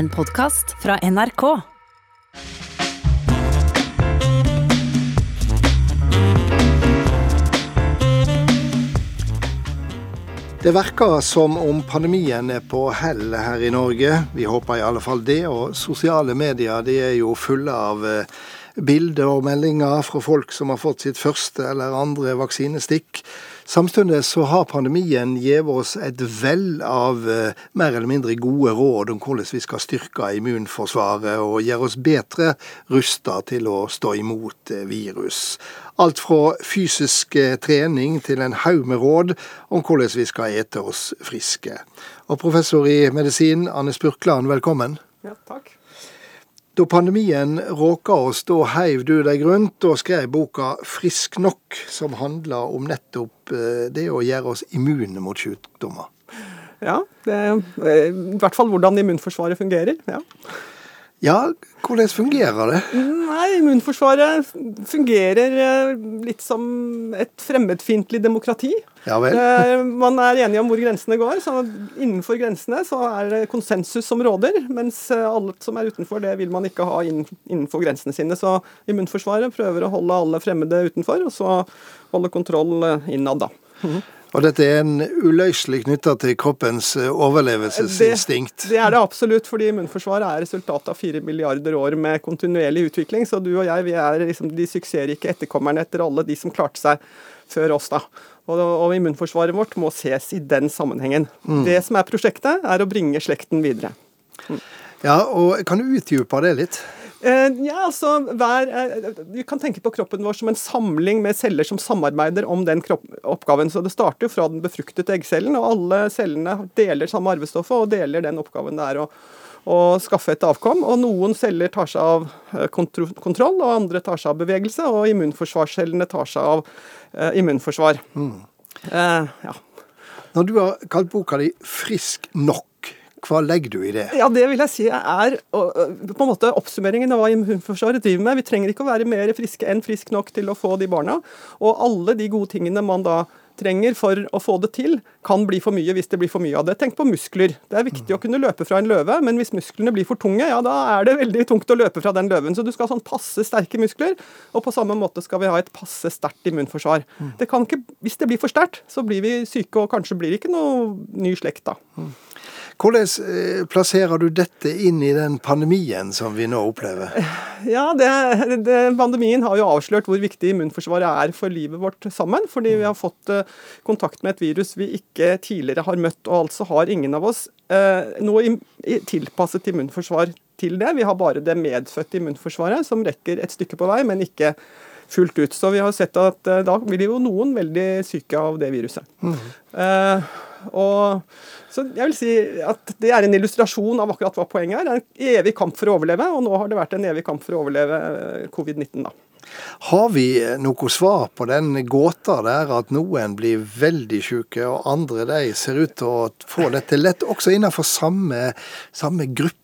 En podkast fra NRK. Det virker som om pandemien er på hell her i Norge. Vi håper i alle fall det. Og sosiale medier de er jo fulle av eh, bilder og meldinger fra folk som har fått sitt første eller andre vaksinestikk. Samtidig så har pandemien gitt oss et vell av eh, mer eller mindre gode råd om hvordan vi skal styrke immunforsvaret og gjøre oss bedre rusta til å stå imot eh, virus. Alt fra fysisk eh, trening til en haug med råd om hvordan vi skal ete oss friske. Og professor i medisin, Anne Spurkland, velkommen. Ja, takk. Da pandemien råka oss, da heiv du deg rundt og skrev boka 'Frisk nok', som handler om nettopp eh, det å gjøre oss immune mot sykdommer. Ja, det eh, i hvert fall hvordan immunforsvaret fungerer. ja. Ja, hvordan fungerer det? Nei, immunforsvaret fungerer eh, litt som et fremmedfiendtlig demokrati. Ja vel. Eh, Man er enige om hvor grensene går. så Innenfor grensene så er det konsensus som råder, mens eh, alt som er utenfor, det vil man ikke ha innenfor grensene sine. Så immunforsvaret prøver å holde alle fremmede utenfor, og så holde kontroll innad, da. Og dette er en uløselig knytta til kroppens eh, overlevelsesinstinkt. Det er det absolutt, fordi immunforsvaret er resultatet av fire milliarder år med kontinuerlig utvikling. Så du og jeg vi er liksom de suksessrike etterkommerne etter alle de som klarte seg før oss. da. Og, og immunforsvaret vårt må ses i den sammenhengen. Det som er prosjektet, er å bringe slekten videre. Ja, og Kan du utdype det litt? Eh, ja, altså, hver, eh, Vi kan tenke på kroppen vår som en samling med celler som samarbeider om den kropp, oppgaven. Så Det starter jo fra den befruktede eggcellen, og alle cellene deler samme arvestoffet og deler den oppgaven det er å, å skaffe et avkom. og Noen celler tar seg av eh, kontro kontroll, og andre tar seg av bevegelse. Og immunforsvarscellene tar seg av eh, immunforsvar. Eh, ja. Når du har kalt boka di 'Frisk nok', hva legger du i det? Ja, det vil jeg si er på en måte oppsummeringen av hva immunforsvaret driver med. Vi trenger ikke å være mer friske enn frisk nok til å få de barna. Og alle de gode tingene man da trenger for å få det til, kan bli for mye hvis det blir for mye av det. Tenk på muskler. Det er viktig å kunne løpe fra en løve, men hvis musklene blir for tunge, ja da er det veldig tungt å løpe fra den løven. Så du skal ha sånn passe sterke muskler, og på samme måte skal vi ha et passe sterkt immunforsvar. Det ikke, hvis det blir for sterkt, så blir vi syke, og kanskje blir det ikke noe ny slekt da. Hvordan eh, plasserer du dette inn i den pandemien som vi nå opplever? Ja, det, det, Pandemien har jo avslørt hvor viktig immunforsvaret er for livet vårt sammen. Fordi vi har fått eh, kontakt med et virus vi ikke tidligere har møtt. Og altså har ingen av oss eh, noe tilpasset immunforsvar til det. Vi har bare det medfødte immunforsvaret, som rekker et stykke på vei, men ikke fullt ut. Så vi har sett at eh, da blir jo noen veldig syke av det viruset. Eh, og så jeg vil si at Det er en illustrasjon av akkurat hva poenget er. Det er en evig kamp for å overleve, og nå har det vært en evig kamp for å overleve eh, covid-19. da. Har vi noe svar på den gåta der at noen blir veldig syke, og andre de ser ut til å få dette lett, også innenfor samme, samme gruppe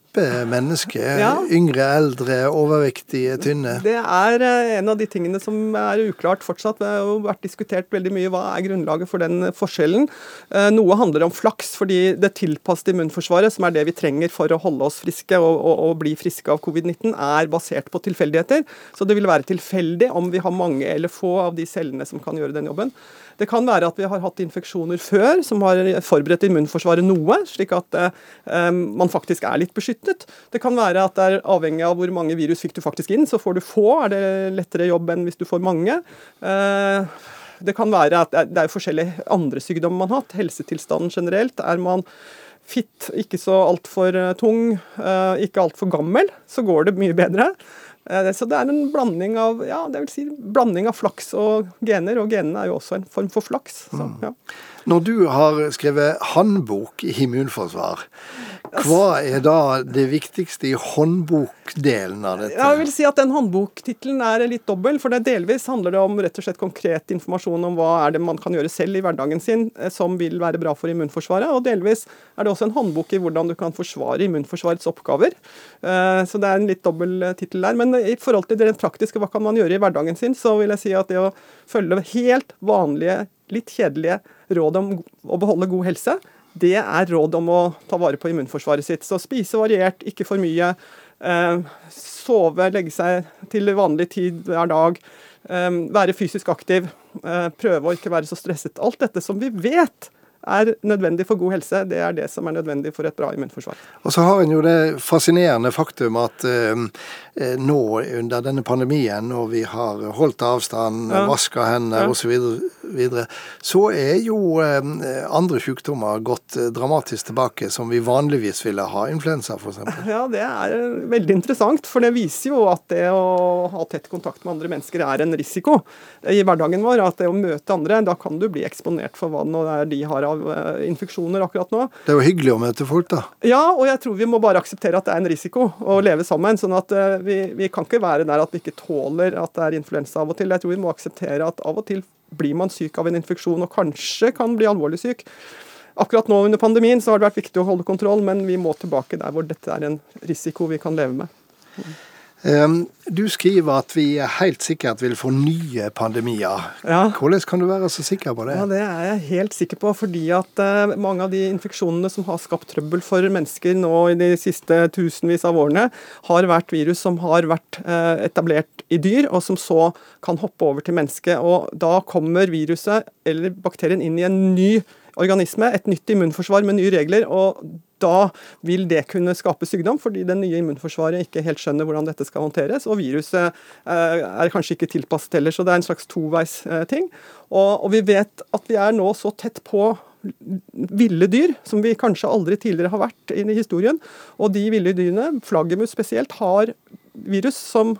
mennesker? Ja. Yngre, eldre, overvektige, tynne? Det er eh, en av de tingene som er uklart fortsatt. Det har jo vært diskutert veldig mye hva er grunnlaget for den forskjellen. Eh, Noe handler om flaks, fordi det tilpassede immunforsvaret, som er det vi trenger for å holde oss friske og, og, og bli friske av covid-19, er basert på tilfeldigheter. Så det vil være tilfeldig om vi har mange eller få av de cellene som kan gjøre den jobben. Det kan være at vi har hatt infeksjoner før som har forberedt immunforsvaret noe, slik at eh, man faktisk er litt beskyttet. Det kan være at det er avhengig av hvor mange virus fikk du faktisk inn. Så får du få, er det lettere jobb enn hvis du får mange. Eh, det kan være at det er- forskjellige andre sykdommer man har hatt. Helsetilstanden generelt. Er man fit, ikke så altfor eh, tung, eh, ikke altfor gammel, så går det mye bedre. Så det er en blanding av ja, det vil si blanding av flaks og gener, og genene er jo også en form for flaks. Så, ja. Når du har skrevet håndbok i immunforsvar, hva er da det viktigste i håndbokdelen av dette? Jeg vil si at den håndboktittelen er litt dobbel, for det delvis handler det om rett og slett konkret informasjon om hva er det man kan gjøre selv i hverdagen sin eh, som vil være bra for immunforsvaret, og delvis er det også en håndbok i hvordan du kan forsvare immunforsvarets oppgaver. Eh, Så det er en litt dobbel eh, tittel der. Men i forhold til det praktiske, hva kan man gjøre i hverdagen sin, så vil jeg si at det å følge helt vanlige, litt kjedelige råd om å beholde god helse, Det er råd om å ta vare på immunforsvaret sitt. Så spise variert, ikke for mye. Eh, sove, legge seg til vanlig tid hver dag. Eh, være fysisk aktiv. Eh, prøve å ikke være så stresset. Alt dette som vi vet er nødvendig for god helse. Det er det som er nødvendig for et bra immunforsvar. Og så har en jo det fascinerende faktum at eh, nå under denne pandemien, når vi har holdt avstand, ja. vaska hender ja. osv., så, videre, så er jo eh, andre sykdommer gått dramatisk tilbake, som vi vanligvis ville ha. Influensa f.eks. Ja, det er veldig interessant. For det viser jo at det å ha tett kontakt med andre mennesker er en risiko i hverdagen vår. At det å møte andre, da kan du bli eksponert for hva de har av av eh, infeksjoner akkurat nå. Det er jo hyggelig å møte folk, da. Ja, og jeg tror vi må bare akseptere at det er en risiko å leve sammen. sånn at uh, vi, vi, kan ikke være der at vi ikke tåler at det er influensa av og til. Jeg tror vi må akseptere at av og til blir man syk av en infeksjon, og kanskje kan bli alvorlig syk. Akkurat nå under pandemien så har det vært viktig å holde kontroll, men vi må tilbake der hvor dette er en risiko vi kan leve med. Du skriver at vi helt sikkert vil få nye pandemier. Ja. Hvordan kan du være så sikker på det? Ja, Det er jeg helt sikker på, fordi at eh, mange av de infeksjonene som har skapt trøbbel for mennesker nå i de siste tusenvis av årene, har vært virus som har vært eh, etablert i dyr, og som så kan hoppe over til mennesket. Og Da kommer viruset eller bakterien inn i en ny organisme, et nytt immunforsvar med nye regler. og da vil det kunne skape sykdom, fordi det nye immunforsvaret ikke helt skjønner hvordan dette skal håndteres. Og viruset eh, er kanskje ikke tilpasset heller, så det er en slags toveis eh. Og, og vi vet at vi er nå så tett på ville dyr, som vi kanskje aldri tidligere har vært i historien. Og de ville dyrene, flaggermus spesielt, har virus som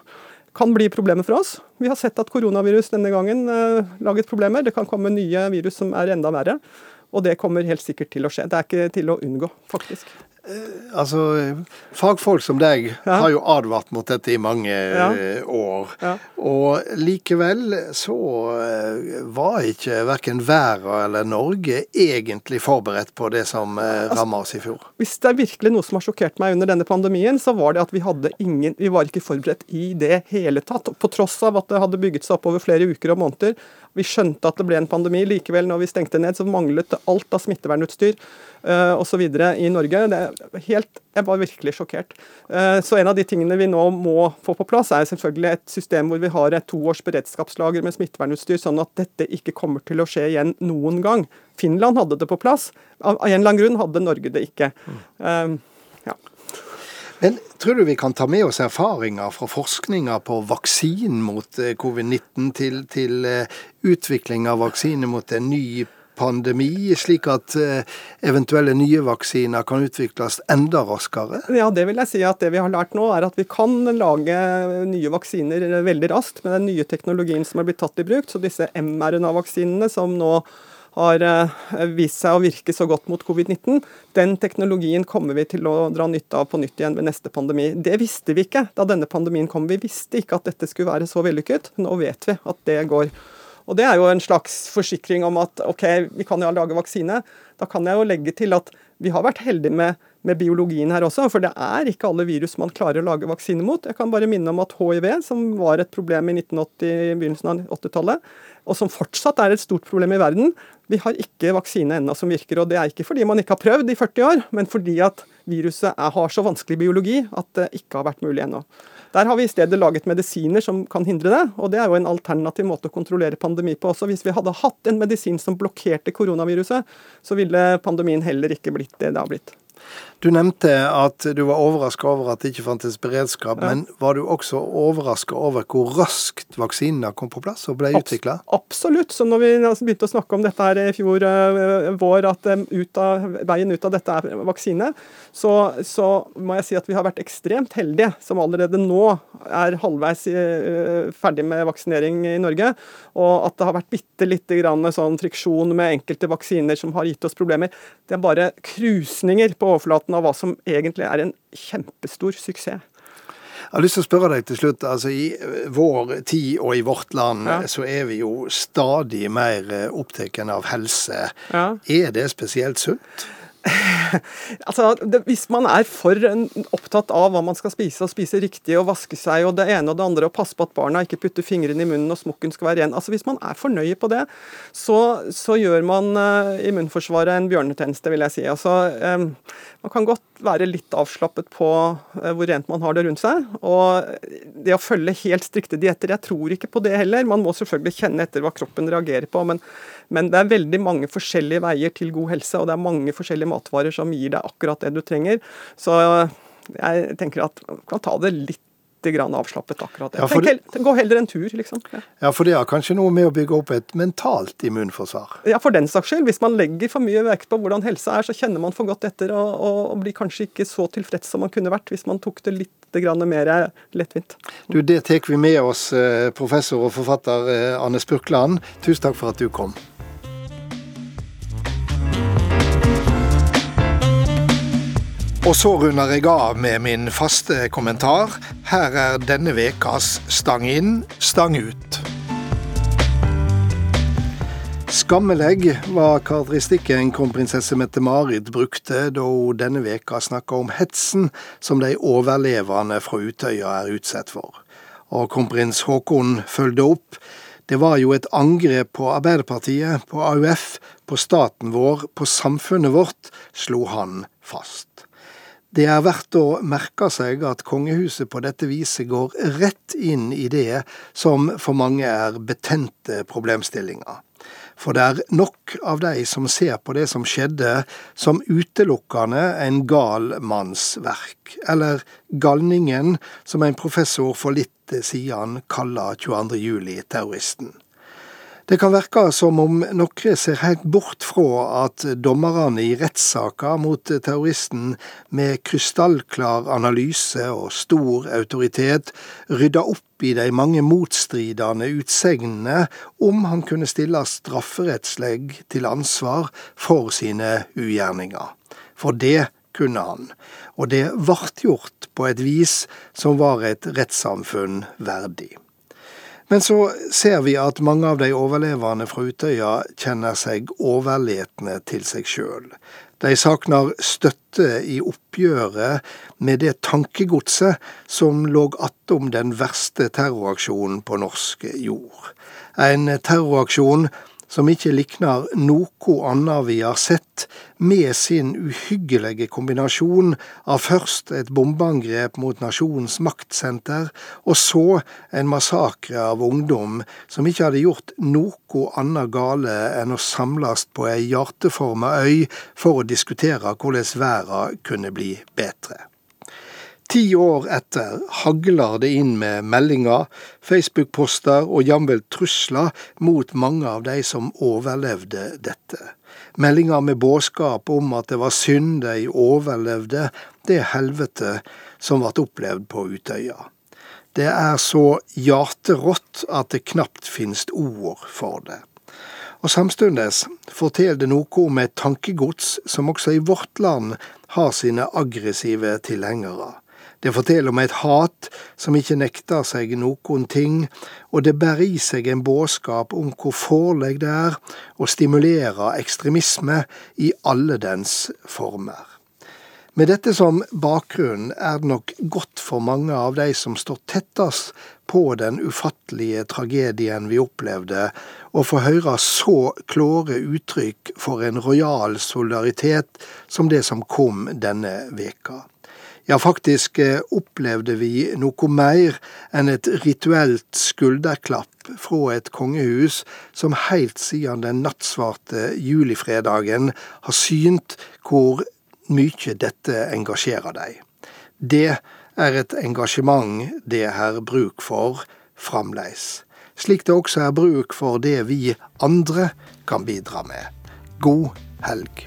kan bli problemer for oss. Vi har sett at koronavirus denne gangen eh, laget problemer. Det kan komme nye virus som er enda verre. Og det kommer helt sikkert til å skje. Det er ikke til å unngå, faktisk. Eh, altså, Fagfolk som deg ja. har jo advart mot dette i mange ja. Eh, år. Ja. Og likevel så eh, var ikke verken verden eller Norge egentlig forberedt på det som altså, ramma oss i fjor. Hvis det er virkelig noe som har sjokkert meg under denne pandemien, så var det at vi hadde ingen Vi var ikke forberedt i det hele tatt. På tross av at det hadde bygget seg opp over flere uker og måneder. Vi skjønte at det ble en pandemi. Likevel, når vi stengte ned, så manglet alt av smittevernutstyr uh, osv. i Norge. Det helt, jeg var virkelig sjokkert. Uh, så en av de tingene vi nå må få på plass, er selvfølgelig et system hvor vi har et toårs beredskapslager med smittevernutstyr, sånn at dette ikke kommer til å skje igjen noen gang. Finland hadde det på plass. Av en eller annen grunn hadde Norge det ikke. Mm. ja. Men tror du vi kan ta med oss erfaringer fra forskninga på vaksinen mot eh, covid-19 til, til eh, utvikling av vaksine mot en ny pandemi, slik at eh, eventuelle nye vaksiner kan utvikles enda raskere? Ja, det vil jeg si at det vi har lært nå, er at vi kan lage nye vaksiner veldig raskt med den nye teknologien som er blitt tatt i bruk. Så disse mRNA-vaksinene som nå har eh, vist seg å virke så godt mot covid-19. Den teknologien kommer vi til å dra nytte av på nytt igjen ved neste pandemi. Det visste vi ikke da denne pandemien kom. Vi visste ikke at dette skulle være så vellykket. Nå vet vi at det går. Og Det er jo en slags forsikring om at ok, vi kan jo lage vaksine. Da kan jeg jo legge til at vi har vært heldige med, med, biologien her også, for det er ikke alle virus man klarer å lage vaksine mot. Jeg kan bare minne om at hiv, som var et problem i 1980, begynnelsen av 80-tallet, og som fortsatt er et stort problem i verden, vi har ikke vaksine ennå som virker. og Det er ikke fordi man ikke har prøvd i 40 år, men fordi at viruset er, har så vanskelig biologi at det ikke har vært mulig ennå. Der har vi i stedet laget medisiner som kan hindre det, og det er jo en alternativ måte å kontrollere pandemi på også. Hvis vi hadde hatt en medisin som blokkerte koronaviruset, så ville pandemien heller ikke blitt det det har blitt. Du nevnte at du var overraska over at det ikke fantes beredskap, ja. men var du også overraska over hvor raskt vaksinene kom på plass og ble utvikla? Absolutt. Så når vi begynte å snakke om dette her i fjor uh, vår, at um, ut av, veien ut av dette er vaksine, så, så, må jeg si at vi har vært ekstremt heldige som allerede nå er halvveis uh, ferdig med vaksinering i Norge. Og at det har vært bitte lite grann sånn friksjon med enkelte vaksiner som har gitt oss problemer. Det er bare krusninger på overflaten av hva som egentlig er en kjempestor suksess. Jeg har lyst til å spørre deg til slutt. altså I vår tid og i vårt land ja. så er vi jo stadig mer opptatt av helse. Ja. Er det spesielt sunt? altså, det, Hvis man er for opptatt av hva man skal spise, og spise riktig og vaske seg og det ene og det andre, og passe på at barna ikke putter fingrene i munnen og smokken skal være ren altså Hvis man er for nøye på det, så, så gjør man uh, immunforsvaret en bjørnetjeneste, vil jeg si. Altså, um, man kan godt være litt avslappet på uh, hvor rent man har det rundt seg. Og det å følge helt strikte dietter, jeg tror ikke på det heller. Man må selvfølgelig kjenne etter hva kroppen reagerer på. men men det er veldig mange forskjellige veier til god helse, og det er mange forskjellige matvarer som gir deg akkurat det du trenger. Så jeg tenker at man kan ta det litt grann avslappet akkurat det. Ja, for Tenk, gå heller en tur, liksom. Ja. ja. for det har kanskje noe med å bygge opp et mentalt immunforsvar? Ja, for den saks skyld. Hvis man legger for mye vekt på hvordan helsa er, så kjenner man for godt etter og, og, og blir kanskje ikke så tilfreds som man kunne vært hvis man tok det litt mer lettvint. Du, Det tar vi med oss, eh, professor og forfatter eh, Anne Spurkland. Tusen takk for at du kom. Og så runder jeg av med min faste kommentar. Her er denne ukas Stang inn, stang ut. Skammelegg var karakteristikken kronprinsesse Mette-Marit brukte da hun denne veka snakka om hetsen som de overlevende fra Utøya er utsatt for. Og kronprins Haakon fulgte opp. Det var jo et angrep på Arbeiderpartiet, på AUF, på staten vår, på samfunnet vårt, slo han fast. Det er verdt å merke seg at kongehuset på dette viset går rett inn i det som for mange er betente problemstillinger. For det er nok av de som ser på det som skjedde som utelukkende en gal manns verk, eller galningen, som en professor for litt siden kaller 22. juli-terroristen. Det kan virke som om noen ser helt bort fra at dommerne i rettssaker mot terroristen med krystallklar analyse og stor autoritet rydda opp i de mange motstridende utsegnene om han kunne stille strafferettslig til ansvar for sine ugjerninger. For det kunne han, og det vart gjort på et vis som var et rettssamfunn verdig. Men så ser vi at mange av de overlevende fra Utøya kjenner seg overletne til seg sjøl. De savner støtte i oppgjøret med det tankegodset som lå attom den verste terroraksjonen på norsk jord. En terroraksjon som ikke liknar noe annet vi har sett, med sin uhyggelige kombinasjon av først et bombeangrep mot nasjonens maktsenter, og så en massakre av ungdom som ikke hadde gjort noe annet gale enn å samles på ei hjerteforma øy for å diskutere hvordan verden kunne bli bedre. Ti år etter hagler det inn med meldinger, Facebook-poster og jamvel trusler mot mange av de som overlevde dette. Meldinger med budskap om at det var synd de overlevde det helvete som ble opplevd på Utøya. Det er så hjerterått at det knapt finnes ord for det. Og Samtidig forteller det noe om et tankegods som også i vårt land har sine aggressive tilhengere. Det forteller om et hat som ikke nekter seg noen ting, og det bærer i seg en budskap om hvor farlig det er å stimulere ekstremisme i alle dens former. Med dette som bakgrunn er det nok godt for mange av de som står tettest på den ufattelige tragedien vi opplevde, å få høre så klåre uttrykk for en rojal solidaritet som det som kom denne veka. Ja, faktisk eh, opplevde vi noe mer enn et rituelt skulderklapp fra et kongehus som heilt siden den nattsvarte julifredagen har synt hvor mye dette engasjerer deg. Det er et engasjement det er bruk for framleis, slik det også er bruk for det vi andre kan bidra med. God helg.